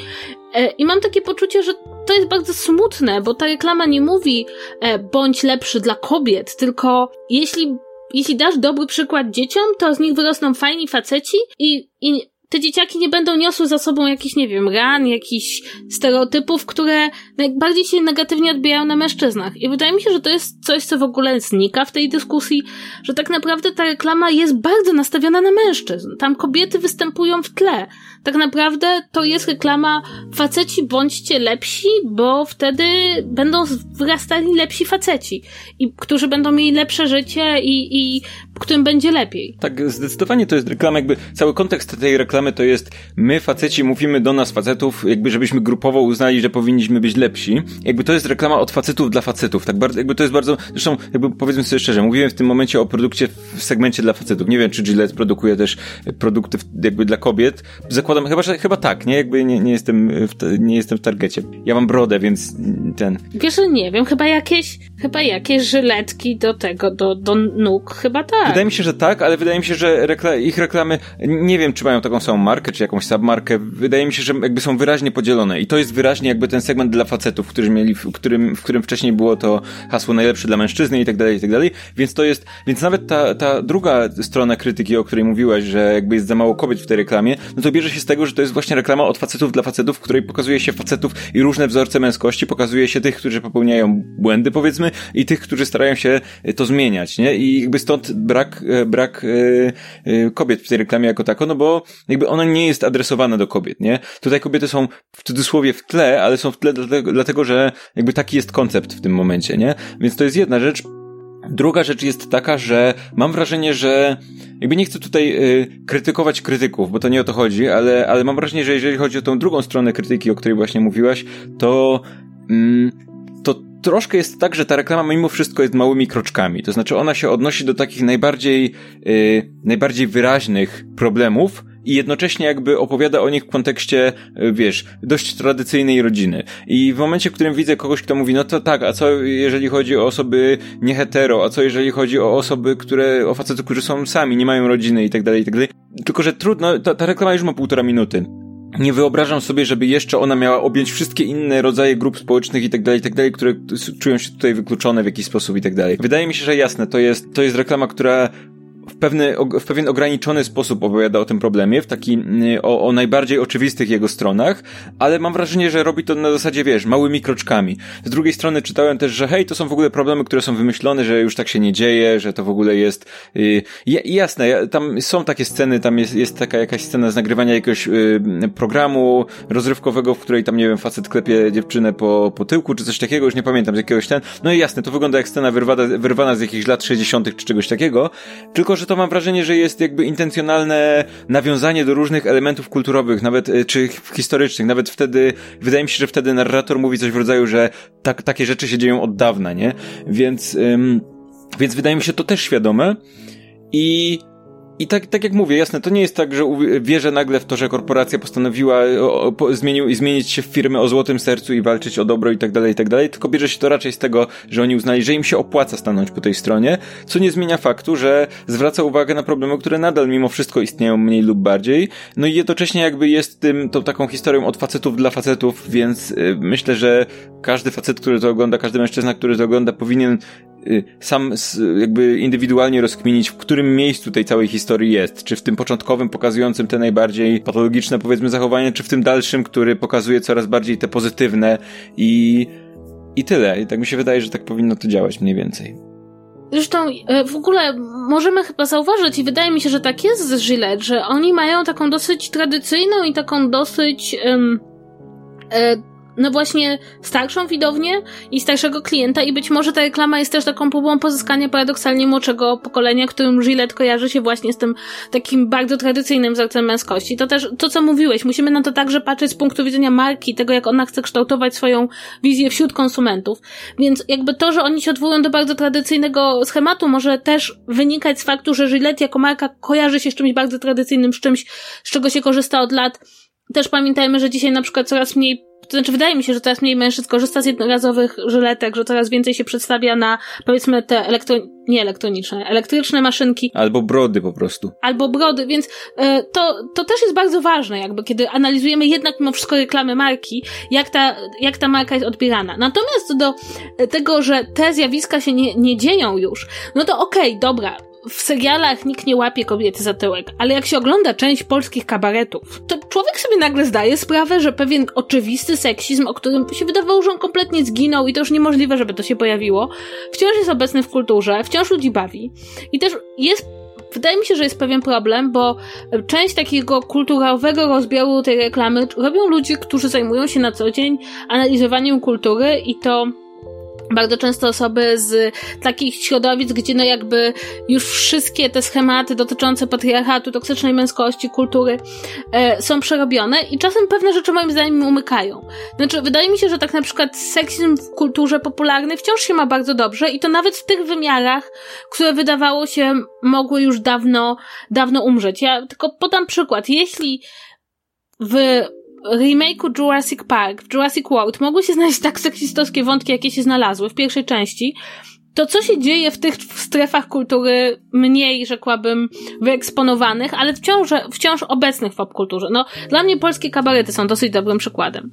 E, I mam takie poczucie, że to jest bardzo smutne, bo ta reklama nie mówi e, bądź lepszy dla kobiet, tylko jeśli, jeśli dasz dobry przykład dzieciom, to z nich wyrosną fajni faceci i, i te dzieciaki nie będą niosły za sobą jakichś, nie wiem, ran, jakichś stereotypów, które najbardziej się negatywnie odbijają na mężczyznach. I wydaje mi się, że to jest coś, co w ogóle znika w tej dyskusji, że tak naprawdę ta reklama jest bardzo nastawiona na mężczyzn. Tam kobiety występują w tle. Tak naprawdę to jest reklama faceci bądźcie lepsi, bo wtedy będą wyrastali lepsi faceci, i, którzy będą mieli lepsze życie i, i którym będzie lepiej. Tak, zdecydowanie to jest reklama, jakby cały kontekst tej reklamy to jest my faceci mówimy do nas facetów, jakby żebyśmy grupowo uznali, że powinniśmy być lepsi. Jakby to jest reklama od facetów dla facetów, tak bardzo, jakby to jest bardzo, zresztą jakby powiedzmy sobie szczerze, mówiłem w tym momencie o produkcie w segmencie dla facetów. Nie wiem, czy Gillette produkuje też produkty jakby dla kobiet. Zakładam, chyba, że chyba tak, nie? Jakby nie, nie jestem w, nie jestem w targecie. Ja mam brodę, więc ten... Wiesz, że nie wiem, chyba jakieś, chyba jakieś żyletki do tego, do, do nóg, chyba tak. Wydaje mi się, że tak, ale wydaje mi się, że rekla ich reklamy, nie wiem, czy mają taką samą markę, czy jakąś submarkę. Wydaje mi się, że jakby są wyraźnie podzielone i to jest wyraźnie jakby ten segment dla facetów, którzy mieli, w którym, w którym wcześniej było to hasło najlepsze dla mężczyzny i tak dalej, i tak dalej. Więc to jest, więc nawet ta, ta druga strona krytyki, o której mówiłaś, że jakby jest za mało kobiet w tej reklamie, no to bierze się z tego, że to jest właśnie reklama od facetów dla facetów, w której pokazuje się facetów i różne wzorce męskości, pokazuje się tych, którzy popełniają błędy, powiedzmy, i tych, którzy starają się to zmieniać, nie? I jakby stąd brak, e, brak e, e, kobiet w tej reklamie jako tako, no bo jakby ona nie jest adresowana do kobiet, nie? Tutaj kobiety są w cudzysłowie w tle, ale są w tle dlatego, dlatego że jakby taki jest koncept w tym momencie, nie? Więc to jest jedna rzecz. Druga rzecz jest taka, że mam wrażenie, że jakby nie chcę tutaj y, krytykować krytyków, bo to nie o to chodzi, ale, ale mam wrażenie, że jeżeli chodzi o tą drugą stronę krytyki, o której właśnie mówiłaś, to mm, troszkę jest tak, że ta reklama mimo wszystko jest małymi kroczkami. To znaczy ona się odnosi do takich najbardziej, yy, najbardziej wyraźnych problemów, i jednocześnie jakby opowiada o nich w kontekście, y, wiesz, dość tradycyjnej rodziny. I w momencie, w którym widzę kogoś, kto mówi, no to tak, a co jeżeli chodzi o osoby nie hetero, a co jeżeli chodzi o osoby, które, o facetów, którzy są sami, nie mają rodziny i tak dalej, i tak dalej. Tylko, że trudno, ta, ta reklama już ma półtora minuty nie wyobrażam sobie, żeby jeszcze ona miała objąć wszystkie inne rodzaje grup społecznych i tak dalej, i tak dalej, które czują się tutaj wykluczone w jakiś sposób i tak dalej. Wydaje mi się, że jasne, to jest, to jest reklama, która pewny, w pewien ograniczony sposób opowiada o tym problemie, w taki, y, o, o najbardziej oczywistych jego stronach, ale mam wrażenie, że robi to na zasadzie, wiesz, małymi kroczkami. Z drugiej strony czytałem też, że hej, to są w ogóle problemy, które są wymyślone, że już tak się nie dzieje, że to w ogóle jest, yy, jasne, tam są takie sceny, tam jest, jest taka jakaś scena z nagrywania jakiegoś yy, programu rozrywkowego, w której tam, nie wiem, facet klepie dziewczynę po, po tyłku, czy coś takiego, już nie pamiętam, z jakiegoś ten, no i jasne, to wygląda jak scena wyrwana, wyrwana z jakichś lat 60. czy czegoś takiego, tylko, że to mam wrażenie, że jest jakby intencjonalne nawiązanie do różnych elementów kulturowych, nawet e, czy historycznych. Nawet wtedy, wydaje mi się, że wtedy narrator mówi coś w rodzaju, że tak, takie rzeczy się dzieją od dawna, nie? Więc, ym, więc wydaje mi się to też świadome. I i tak, tak jak mówię, jasne, to nie jest tak, że wierzę nagle w to, że korporacja postanowiła po, zmienił, zmienić się w firmę o złotym sercu i walczyć o dobro i tak dalej, i tak dalej, tylko bierze się to raczej z tego, że oni uznali, że im się opłaca stanąć po tej stronie, co nie zmienia faktu, że zwraca uwagę na problemy, które nadal mimo wszystko istnieją mniej lub bardziej, no i jednocześnie jakby jest tym, tą taką historią od facetów dla facetów, więc y, myślę, że każdy facet, który to ogląda, każdy mężczyzna, który to ogląda, powinien sam jakby indywidualnie rozkminić, w którym miejscu tej całej historii jest. Czy w tym początkowym pokazującym te najbardziej patologiczne, powiedzmy, zachowania, czy w tym dalszym, który pokazuje coraz bardziej te pozytywne i, i tyle. I tak mi się wydaje, że tak powinno to działać mniej więcej. Zresztą e, w ogóle możemy chyba zauważyć, i wydaje mi się, że tak jest z Gillette, że oni mają taką dosyć tradycyjną i taką dosyć um, no właśnie starszą widownię i starszego klienta i być może ta reklama jest też taką próbą pozyskania paradoksalnie młodszego pokolenia, którym Gillette kojarzy się właśnie z tym takim bardzo tradycyjnym wzorcem męskości. To też, to co mówiłeś, musimy na to także patrzeć z punktu widzenia marki, tego jak ona chce kształtować swoją wizję wśród konsumentów. Więc jakby to, że oni się odwołują do bardzo tradycyjnego schematu może też wynikać z faktu, że Gillette jako marka kojarzy się z czymś bardzo tradycyjnym, z czymś, z czego się korzysta od lat. Też pamiętajmy, że dzisiaj na przykład coraz mniej to znaczy wydaje mi się, że coraz mniej mężczyzn korzysta z jednorazowych żyletek, że coraz więcej się przedstawia na, powiedzmy, te elektro... nie elektroniczne, elektryczne maszynki. Albo brody po prostu. Albo brody, więc e, to, to też jest bardzo ważne, jakby, kiedy analizujemy jednak mimo wszystko reklamy marki, jak ta, jak ta marka jest odbierana. Natomiast do tego, że te zjawiska się nie, nie dzieją już, no to okej, okay, dobra, w serialach nikt nie łapie kobiety za tyłek, ale jak się ogląda część polskich kabaretów, to człowiek sobie nagle zdaje sprawę, że pewien oczywisty seksizm, o którym się wydawało, że on kompletnie zginął i to już niemożliwe, żeby to się pojawiło, wciąż jest obecny w kulturze, wciąż ludzi bawi. I też jest Wydaje mi się, że jest pewien problem, bo część takiego kulturowego rozbioru tej reklamy robią ludzie, którzy zajmują się na co dzień analizowaniem kultury i to bardzo często osoby z takich środowisk, gdzie no jakby już wszystkie te schematy dotyczące patriarchatu, toksycznej męskości, kultury e, są przerobione i czasem pewne rzeczy moim zdaniem umykają. Znaczy, wydaje mi się, że tak na przykład seksizm w kulturze popularnej wciąż się ma bardzo dobrze i to nawet w tych wymiarach, które wydawało się mogły już dawno, dawno umrzeć. Ja tylko podam przykład. Jeśli w remake'u Jurassic Park, w Jurassic World mogły się znaleźć tak seksistowskie wątki, jakie się znalazły w pierwszej części, to co się dzieje w tych strefach kultury mniej, rzekłabym, wyeksponowanych, ale wciąż, wciąż obecnych w popkulturze. No, dla mnie polskie kabarety są dosyć dobrym przykładem.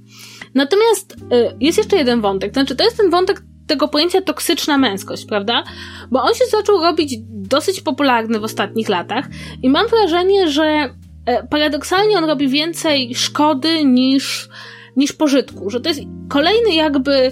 Natomiast y, jest jeszcze jeden wątek, to znaczy to jest ten wątek tego pojęcia toksyczna męskość, prawda? Bo on się zaczął robić dosyć popularny w ostatnich latach i mam wrażenie, że paradoksalnie on robi więcej szkody niż, niż pożytku, że to jest kolejny jakby,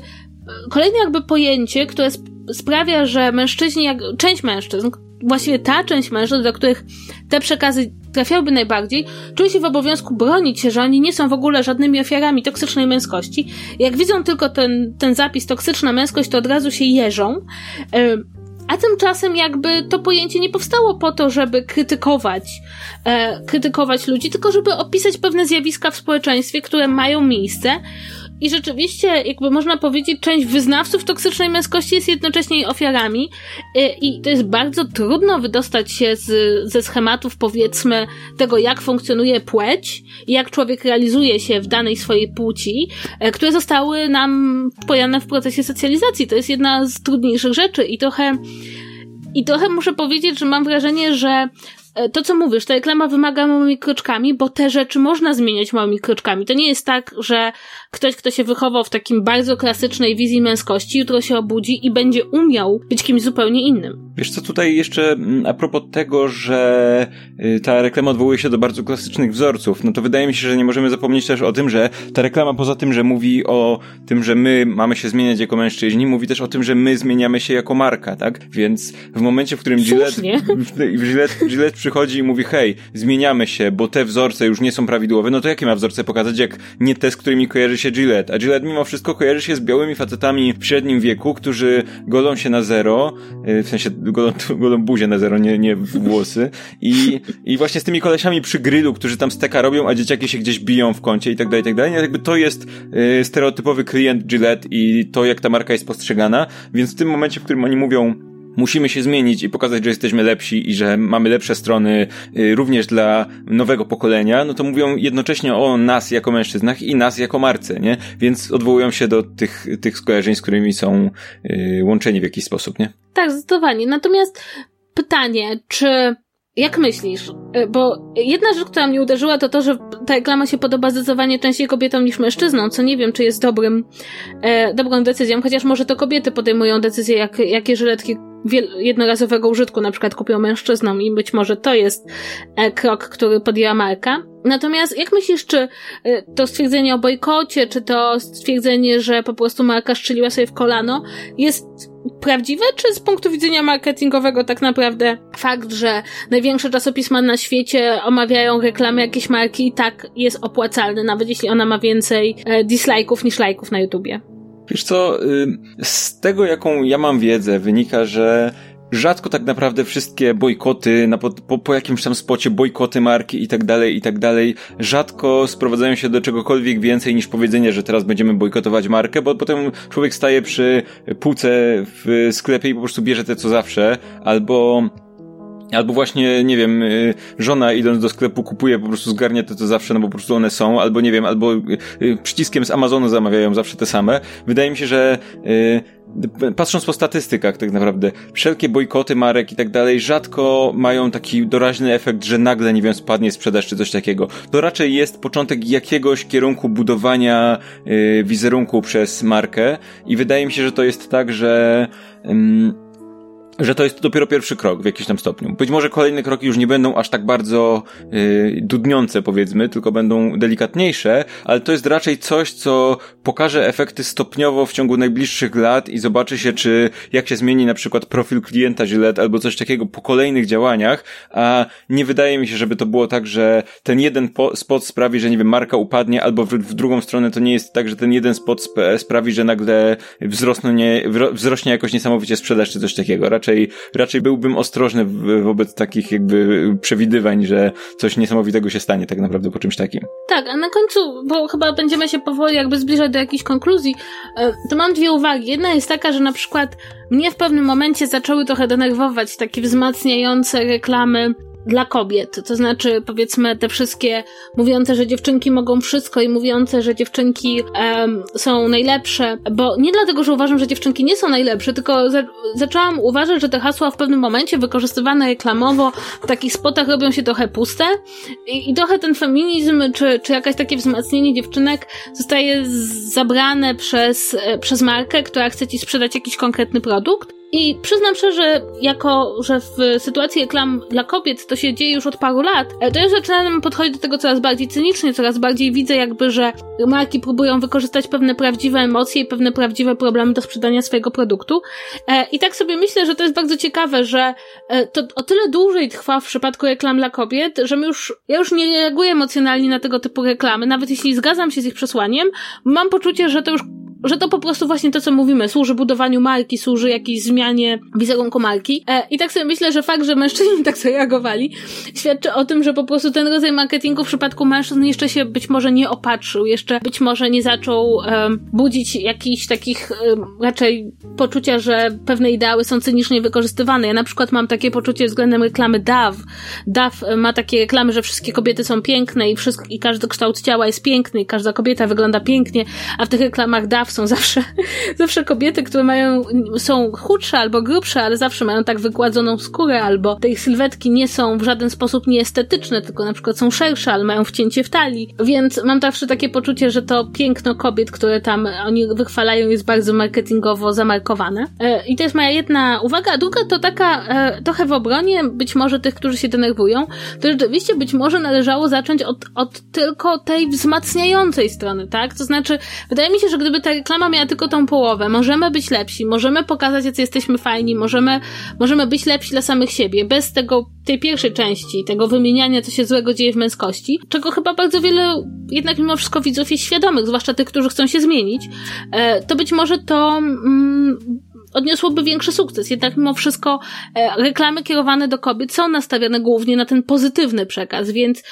kolejne jakby pojęcie, które sprawia, że mężczyźni, jak, część mężczyzn, właściwie ta część mężczyzn, do których te przekazy trafiałyby najbardziej, czuje się w obowiązku bronić się, że oni nie są w ogóle żadnymi ofiarami toksycznej męskości. Jak widzą tylko ten, ten zapis toksyczna męskość, to od razu się jeżą. E, a tymczasem jakby to pojęcie nie powstało po to, żeby krytykować, e, krytykować ludzi, tylko żeby opisać pewne zjawiska w społeczeństwie, które mają miejsce, i rzeczywiście, jakby można powiedzieć, część wyznawców toksycznej męskości jest jednocześnie jej ofiarami. Y, I to jest bardzo trudno wydostać się z, ze schematów, powiedzmy, tego, jak funkcjonuje płeć, jak człowiek realizuje się w danej swojej płci, y, które zostały nam pojane w procesie socjalizacji. To jest jedna z trudniejszych rzeczy i trochę i trochę muszę powiedzieć, że mam wrażenie, że E, to, co mówisz, ta reklama wymaga małymi kroczkami, bo te rzeczy można zmieniać małymi kroczkami. To nie jest tak, że ktoś, kto się wychował w takim bardzo klasycznej wizji męskości, jutro się obudzi i będzie umiał być kimś zupełnie innym. Wiesz co, tutaj jeszcze mm, a propos tego, że y, ta reklama odwołuje się do bardzo klasycznych wzorców, no to wydaje mi się, że nie możemy zapomnieć też o tym, że ta reklama poza tym, że mówi o tym, że my mamy się zmieniać jako mężczyźni, mówi też o tym, że my zmieniamy się jako marka, tak? Więc w momencie, w którym Gillette, Gillette, Gillette przychodzi i mówi, hej, zmieniamy się, bo te wzorce już nie są prawidłowe, no to jakie ma wzorce pokazać, jak nie te, z którymi kojarzy się Gillette? A Gillette mimo wszystko kojarzy się z białymi facetami w średnim wieku, którzy golą się na zero, y, w sensie golą, golą buzię na zero, nie, nie włosy. I, I właśnie z tymi kolesiami przy grillu, którzy tam steka robią, a dzieciaki się gdzieś biją w kącie i tak dalej, i tak dalej. No jakby to jest y, stereotypowy klient Gillette i to, jak ta marka jest postrzegana. Więc w tym momencie, w którym oni mówią, musimy się zmienić i pokazać, że jesteśmy lepsi i że mamy lepsze strony y, również dla nowego pokolenia, no to mówią jednocześnie o nas jako mężczyznach i nas jako marce, nie? Więc odwołują się do tych, tych skojarzeń, z którymi są y, łączeni w jakiś sposób, nie? Tak, zdecydowanie. Natomiast pytanie, czy jak myślisz? Y, bo jedna rzecz, która mnie uderzyła, to to, że ta reklama się podoba zdecydowanie częściej kobietom niż mężczyznom, co nie wiem, czy jest dobrym, e, dobrą decyzją, chociaż może to kobiety podejmują decyzję, jak, jakie żyletki jednorazowego użytku na przykład kupią mężczyznom i być może to jest e, krok, który podjęła marka. Natomiast jak myślisz, czy e, to stwierdzenie o bojkocie, czy to stwierdzenie, że po prostu marka szczeliła sobie w kolano, jest prawdziwe, czy z punktu widzenia marketingowego tak naprawdę fakt, że największe czasopisma na świecie omawiają reklamy jakiejś marki i tak jest opłacalny, nawet jeśli ona ma więcej e, dislike'ów niż lajków na YouTubie? Wiesz co, z tego jaką ja mam wiedzę wynika, że rzadko tak naprawdę wszystkie bojkoty, na po, po, po, jakimś tam spocie, bojkoty marki i tak dalej, i tak dalej, rzadko sprowadzają się do czegokolwiek więcej niż powiedzenie, że teraz będziemy bojkotować markę, bo potem człowiek staje przy półce w sklepie i po prostu bierze te co zawsze, albo Albo właśnie, nie wiem, y, żona idąc do sklepu kupuje po prostu zgarnia to, co zawsze, no bo po prostu one są, albo nie wiem, albo y, y, przyciskiem z Amazonu zamawiają zawsze te same. Wydaje mi się, że patrząc po statystykach tak naprawdę, wszelkie bojkoty marek i tak dalej rzadko mają taki doraźny efekt, że nagle, nie wiem, spadnie sprzedaż czy coś takiego. To raczej jest początek jakiegoś kierunku budowania wizerunku przez markę i wydaje mi się, że to jest tak, że że to jest dopiero pierwszy krok w jakimś tam stopniu. Być może kolejne kroki już nie będą aż tak bardzo yy, dudniące, powiedzmy, tylko będą delikatniejsze, ale to jest raczej coś, co pokaże efekty stopniowo w ciągu najbliższych lat i zobaczy się, czy jak się zmieni na przykład profil klienta Gillette albo coś takiego po kolejnych działaniach, a nie wydaje mi się, żeby to było tak, że ten jeden spot sprawi, że nie wiem, marka upadnie, albo w, w drugą stronę to nie jest tak, że ten jeden spot sp sprawi, że nagle wzrosnie, wzrośnie jakoś niesamowicie sprzedaż czy coś takiego. Raczej raczej, raczej byłbym ostrożny wobec takich jakby przewidywań, że coś niesamowitego się stanie tak naprawdę po czymś takim. Tak, a na końcu, bo chyba będziemy się powoli jakby zbliżać do jakiejś konkluzji, e, to mam dwie uwagi. Jedna jest taka, że na przykład mnie w pewnym momencie zaczęły trochę denerwować takie wzmacniające reklamy dla kobiet. To znaczy, powiedzmy, te wszystkie mówiące, że dziewczynki mogą wszystko i mówiące, że dziewczynki um, są najlepsze, bo nie dlatego, że uważam, że dziewczynki nie są najlepsze, tylko za zaczęłam uważać, że te hasła w pewnym momencie wykorzystywane reklamowo w takich spotach robią się trochę puste i, i trochę ten feminizm, czy, czy jakaś takie wzmacnianie dziewczynek zostaje zabrane przez, e, przez markę, która chce ci sprzedać jakiś konkretny produkt. I przyznam szczerze, jako, że w sytuacji reklam dla kobiet to się dzieje już od paru lat, e, to ja zaczynam podchodzić do tego coraz bardziej cynicznie, coraz bardziej widzę jakby, że marki próbują wykorzystać pewne prawdziwe emocje i pewne prawdziwe problemy do sprzedania swojego produktu. E, I tak sobie myślę, że to jest bardzo ciekawe, że e, to o tyle dłużej trwa w przypadku reklam dla kobiet, że my już, ja już nie reaguję emocjonalnie na tego typu reklamy, nawet jeśli zgadzam się z ich przesłaniem, mam poczucie, że to już że to po prostu właśnie to, co mówimy, służy budowaniu marki, służy jakiejś zmianie wizerunku marki. E, I tak sobie myślę, że fakt, że mężczyźni tak zareagowali, świadczy o tym, że po prostu ten rodzaj marketingu w przypadku mężczyzn jeszcze się być może nie opatrzył, jeszcze być może nie zaczął um, budzić jakichś takich um, raczej poczucia, że pewne ideały są cynicznie wykorzystywane. Ja na przykład mam takie poczucie względem reklamy DAW. DAW ma takie reklamy, że wszystkie kobiety są piękne i, wszystko, i każdy kształt ciała jest piękny i każda kobieta wygląda pięknie, a w tych reklamach DAW są zawsze, zawsze kobiety, które mają, są chudsze albo grubsze, ale zawsze mają tak wygładzoną skórę, albo te ich sylwetki nie są w żaden sposób nieestetyczne, tylko na przykład są szersze, ale mają wcięcie w talii. Więc mam zawsze takie poczucie, że to piękno kobiet, które tam oni wychwalają, jest bardzo marketingowo zamarkowane. E, I to jest moja jedna uwaga. A druga to taka e, trochę w obronie być może tych, którzy się denerwują, to rzeczywiście być może należało zacząć od, od tylko tej wzmacniającej strony, tak? To znaczy, wydaje mi się, że gdyby ta reklama miała tylko tą połowę. Możemy być lepsi, możemy pokazać, jacy jesteśmy fajni, możemy, możemy być lepsi dla samych siebie, bez tego, tej pierwszej części, tego wymieniania, co się złego dzieje w męskości, czego chyba bardzo wiele jednak mimo wszystko widzów jest świadomych, zwłaszcza tych, którzy chcą się zmienić, e, to być może to mm, odniosłoby większy sukces. Jednak mimo wszystko e, reklamy kierowane do kobiet są nastawione głównie na ten pozytywny przekaz, więc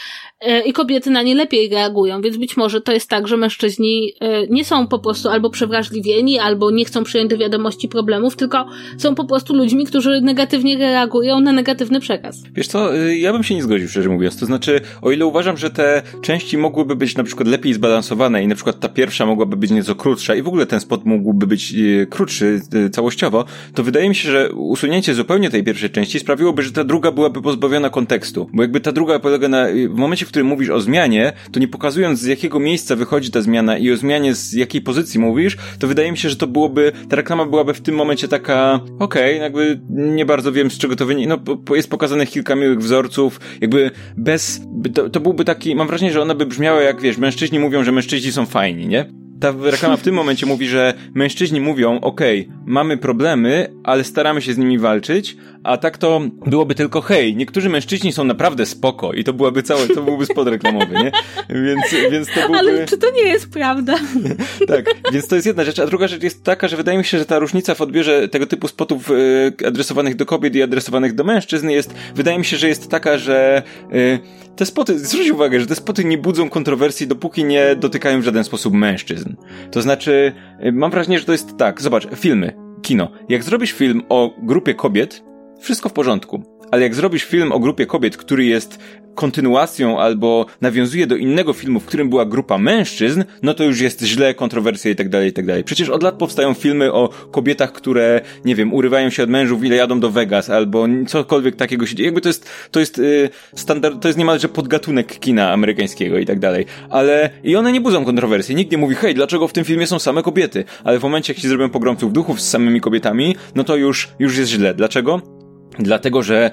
E, i kobiety na nie lepiej reagują, więc być może to jest tak, że mężczyźni e, nie są po prostu albo przewrażliwieni, albo nie chcą przyjąć do wiadomości problemów, tylko są po prostu ludźmi, którzy negatywnie reagują na negatywny przekaz. Wiesz co, y, ja bym się nie zgodził, szczerze mówiąc. To znaczy, o ile uważam, że te części mogłyby być na przykład lepiej zbalansowane i na przykład ta pierwsza mogłaby być nieco krótsza i w ogóle ten spot mógłby być y, krótszy y, całościowo, to wydaje mi się, że usunięcie zupełnie tej pierwszej części sprawiłoby, że ta druga byłaby pozbawiona kontekstu. Bo jakby ta druga polega na, w momencie, w którym mówisz o zmianie, to nie pokazując z jakiego miejsca wychodzi ta zmiana i o zmianie z jakiej pozycji mówisz, to wydaje mi się, że to byłoby, ta reklama byłaby w tym momencie taka, okej, okay, jakby nie bardzo wiem z czego to wynika, no jest pokazanych kilka miłych wzorców, jakby bez, to, to byłby taki, mam wrażenie, że ona by brzmiała jak, wiesz, mężczyźni mówią, że mężczyźni są fajni, nie? Ta reklama w tym momencie mówi, że mężczyźni mówią, okej, okay, mamy problemy, ale staramy się z nimi walczyć, a tak to byłoby tylko hej, niektórzy mężczyźni są naprawdę spoko i to byłaby całe, to byłby spod reklamowy, nie? Więc, więc to byłby... Ale czy to nie jest prawda? tak, więc to jest jedna rzecz, a druga rzecz jest taka, że wydaje mi się, że ta różnica w odbiorze tego typu spotów y, adresowanych do kobiet i adresowanych do mężczyzn jest, wydaje mi się, że jest taka, że y, te spoty, zwróć uwagę, że te spoty nie budzą kontrowersji, dopóki nie dotykają w żaden sposób mężczyzn. To znaczy, y, mam wrażenie, że to jest tak, zobacz, filmy, kino. Jak zrobisz film o grupie kobiet, wszystko w porządku. Ale jak zrobisz film o grupie kobiet, który jest kontynuacją albo nawiązuje do innego filmu, w którym była grupa mężczyzn, no to już jest źle, kontrowersje i tak dalej, i tak dalej. Przecież od lat powstają filmy o kobietach, które, nie wiem, urywają się od mężów, ile jadą do Vegas, albo cokolwiek takiego się dzieje. Jakby to jest, to jest yy, standard, to jest niemalże podgatunek kina amerykańskiego i tak dalej. Ale, i one nie budzą kontrowersji. Nikt nie mówi, hej, dlaczego w tym filmie są same kobiety? Ale w momencie, jak się zrobią pogromców duchów z samymi kobietami, no to już, już jest źle. Dlaczego? Dlatego, że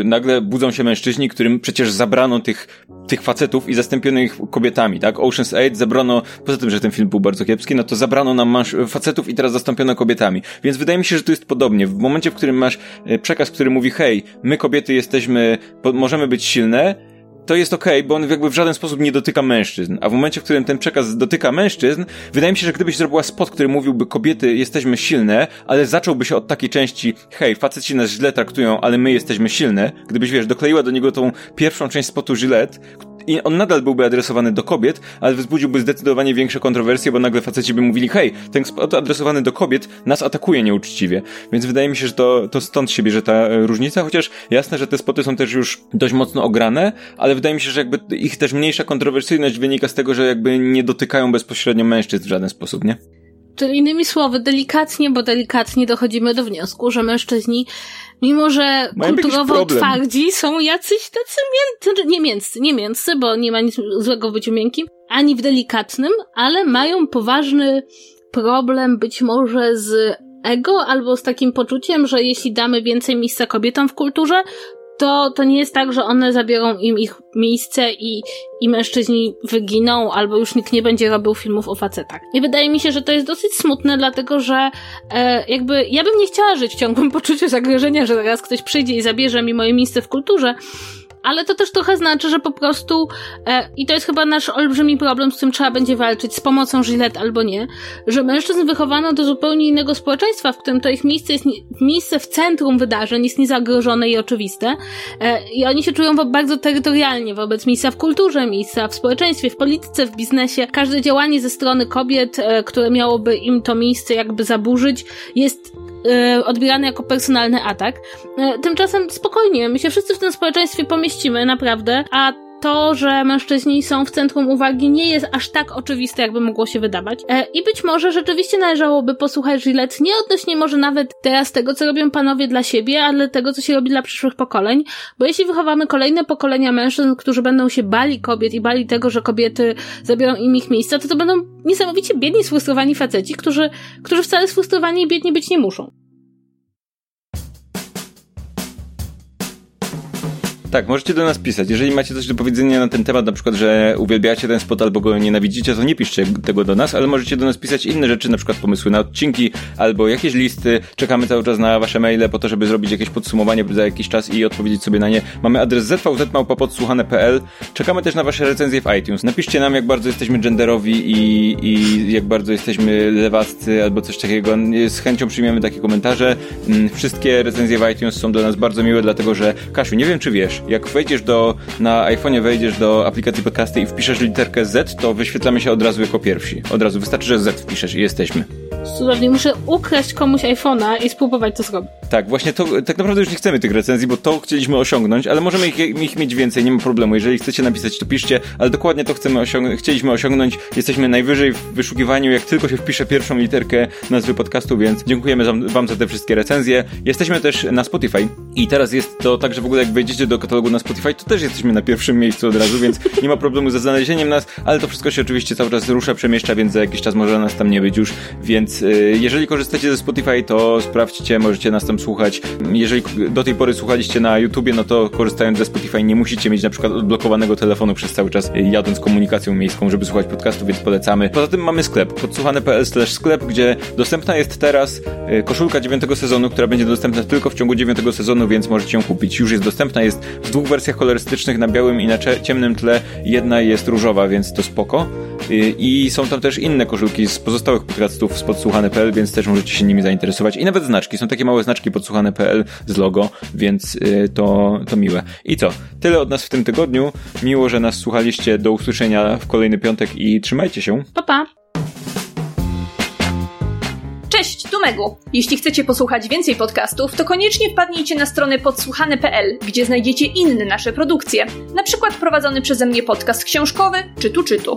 y, nagle budzą się mężczyźni, którym przecież zabrano tych, tych facetów i zastąpiono ich kobietami, tak? Ocean's 8 zabrano, poza tym, że ten film był bardzo kiepski, no to zabrano nam masz facetów i teraz zastąpiono kobietami. Więc wydaje mi się, że tu jest podobnie. W momencie, w którym masz y, przekaz, który mówi, hej, my kobiety jesteśmy, możemy być silne, to jest okej, okay, bo on jakby w żaden sposób nie dotyka mężczyzn. A w momencie, w którym ten przekaz dotyka mężczyzn, wydaje mi się, że gdybyś zrobiła spot, który mówiłby kobiety jesteśmy silne, ale zacząłby się od takiej części hej, faceci nas źle traktują, ale my jesteśmy silne, gdybyś, wiesz, dokleiła do niego tą pierwszą część spotu Gillette, i on nadal byłby adresowany do kobiet, ale wzbudziłby zdecydowanie większe kontrowersje, bo nagle faceci by mówili, hej, ten spot adresowany do kobiet nas atakuje nieuczciwie. Więc wydaje mi się, że to, to stąd się bierze ta e, różnica, chociaż jasne, że te spoty są też już dość mocno ograne, ale wydaje mi się, że jakby ich też mniejsza kontrowersyjność wynika z tego, że jakby nie dotykają bezpośrednio mężczyzn w żaden sposób, nie? Czyli innymi słowy, delikatnie, bo delikatnie dochodzimy do wniosku, że mężczyźni mimo że Mają kulturowo twardzi są jacyś tacy miękcy, znaczy nie mięscy, nie mięscy, bo nie ma nic złego w byciu miękkim, ani w delikatnym, ale mają poważny problem być może z ego albo z takim poczuciem, że jeśli damy więcej miejsca kobietom w kulturze, to, to nie jest tak, że one zabiorą im ich miejsce i, i mężczyźni wyginą, albo już nikt nie będzie robił filmów o facetach. I wydaje mi się, że to jest dosyć smutne, dlatego że e, jakby ja bym nie chciała żyć w ciągłym poczuciu zagrożenia, że teraz ktoś przyjdzie i zabierze mi moje miejsce w kulturze, ale to też trochę znaczy, że po prostu, e, i to jest chyba nasz olbrzymi problem, z którym trzeba będzie walczyć, z pomocą Gillette albo nie, że mężczyzn wychowano do zupełnie innego społeczeństwa, w którym to ich miejsce jest, miejsce w centrum wydarzeń jest niezagrożone i oczywiste, e, i oni się czują bardzo terytorialnie wobec miejsca w kulturze, miejsca w społeczeństwie, w polityce, w biznesie. Każde działanie ze strony kobiet, e, które miałoby im to miejsce jakby zaburzyć, jest odbierany jako personalny atak. E, tymczasem spokojnie, my się wszyscy w tym społeczeństwie pomieścimy, naprawdę, a to, że mężczyźni są w centrum uwagi nie jest aż tak oczywiste, jakby mogło się wydawać. E, I być może rzeczywiście należałoby posłuchać Gillette nie odnośnie może nawet teraz tego, co robią panowie dla siebie, ale tego, co się robi dla przyszłych pokoleń, bo jeśli wychowamy kolejne pokolenia mężczyzn, którzy będą się bali kobiet i bali tego, że kobiety zabiorą im ich miejsca, to to będą niesamowicie biedni, sfrustrowani faceci, którzy, którzy wcale sfrustrowani i biedni być nie muszą. Tak, możecie do nas pisać. Jeżeli macie coś do powiedzenia na ten temat, na przykład, że uwielbiacie ten spot albo go nienawidzicie, to nie piszcie tego do nas, ale możecie do nas pisać inne rzeczy, na przykład pomysły na odcinki albo jakieś listy. Czekamy cały czas na wasze maile po to, żeby zrobić jakieś podsumowanie za jakiś czas i odpowiedzieć sobie na nie. Mamy adres zvz.podsłuchane.pl. Czekamy też na wasze recenzje w iTunes. Napiszcie nam, jak bardzo jesteśmy genderowi i, i jak bardzo jesteśmy lewaccy albo coś takiego. Z chęcią przyjmiemy takie komentarze. Mm, wszystkie recenzje w iTunes są dla nas bardzo miłe, dlatego że Kasiu, nie wiem czy wiesz, jak wejdziesz do, na iPhone'ie wejdziesz do aplikacji podcasty i wpiszesz literkę Z, to wyświetlamy się od razu jako pierwsi. Od razu wystarczy, że Z wpiszesz i jesteśmy. Cudownie, muszę ukraść komuś iPhone'a i spróbować to zrobić. Tak, właśnie to, tak naprawdę już nie chcemy tych recenzji, bo to chcieliśmy osiągnąć, ale możemy ich, ich mieć więcej, nie ma problemu. Jeżeli chcecie napisać, to piszcie, ale dokładnie to chcemy osiągnąć, chcieliśmy osiągnąć. Jesteśmy najwyżej w wyszukiwaniu, jak tylko się wpisze pierwszą literkę nazwy podcastu, więc dziękujemy wam za te wszystkie recenzje. Jesteśmy też na Spotify i teraz jest to tak, że w ogóle jak wejdziecie do katalogu na Spotify, to też jesteśmy na pierwszym miejscu od razu, więc nie ma problemu ze znalezieniem nas, ale to wszystko się oczywiście cały czas rusza, przemieszcza, więc za jakiś czas może nas tam nie być już, więc y, jeżeli korzystacie ze Spotify, to sprawdźcie, możecie nas tam słuchać. Jeżeli do tej pory słuchaliście na YouTubie, no to korzystając ze Spotify nie musicie mieć na przykład odblokowanego telefonu przez cały czas jadąc komunikacją miejską, żeby słuchać podcastu, więc polecamy. Poza tym mamy sklep podsłuchane.pl sklep, gdzie dostępna jest teraz y, koszulka dziewiątego sezonu, która będzie dostępna tylko w ciągu dziewiątego sezonu, więc możecie ją kupić. Już jest dostępna, jest w dwóch wersjach kolorystycznych, na białym i na ciemnym tle. Jedna jest różowa, więc to spoko. Y, I są tam też inne koszulki z pozostałych podcastów z podsłuchane.pl, więc też możecie się nimi zainteresować. I nawet znaczki. Są takie małe znaczki podsłuchane.pl z logo, więc y, to, to miłe. I co? Tyle od nas w tym tygodniu. Miło, że nas słuchaliście. Do usłyszenia w kolejny piątek i trzymajcie się. Pa, pa. Cześć, tu Megu. Jeśli chcecie posłuchać więcej podcastów, to koniecznie wpadnijcie na stronę podsłuchane.pl, gdzie znajdziecie inne nasze produkcje. Na przykład prowadzony przeze mnie podcast książkowy Czytu Czytu.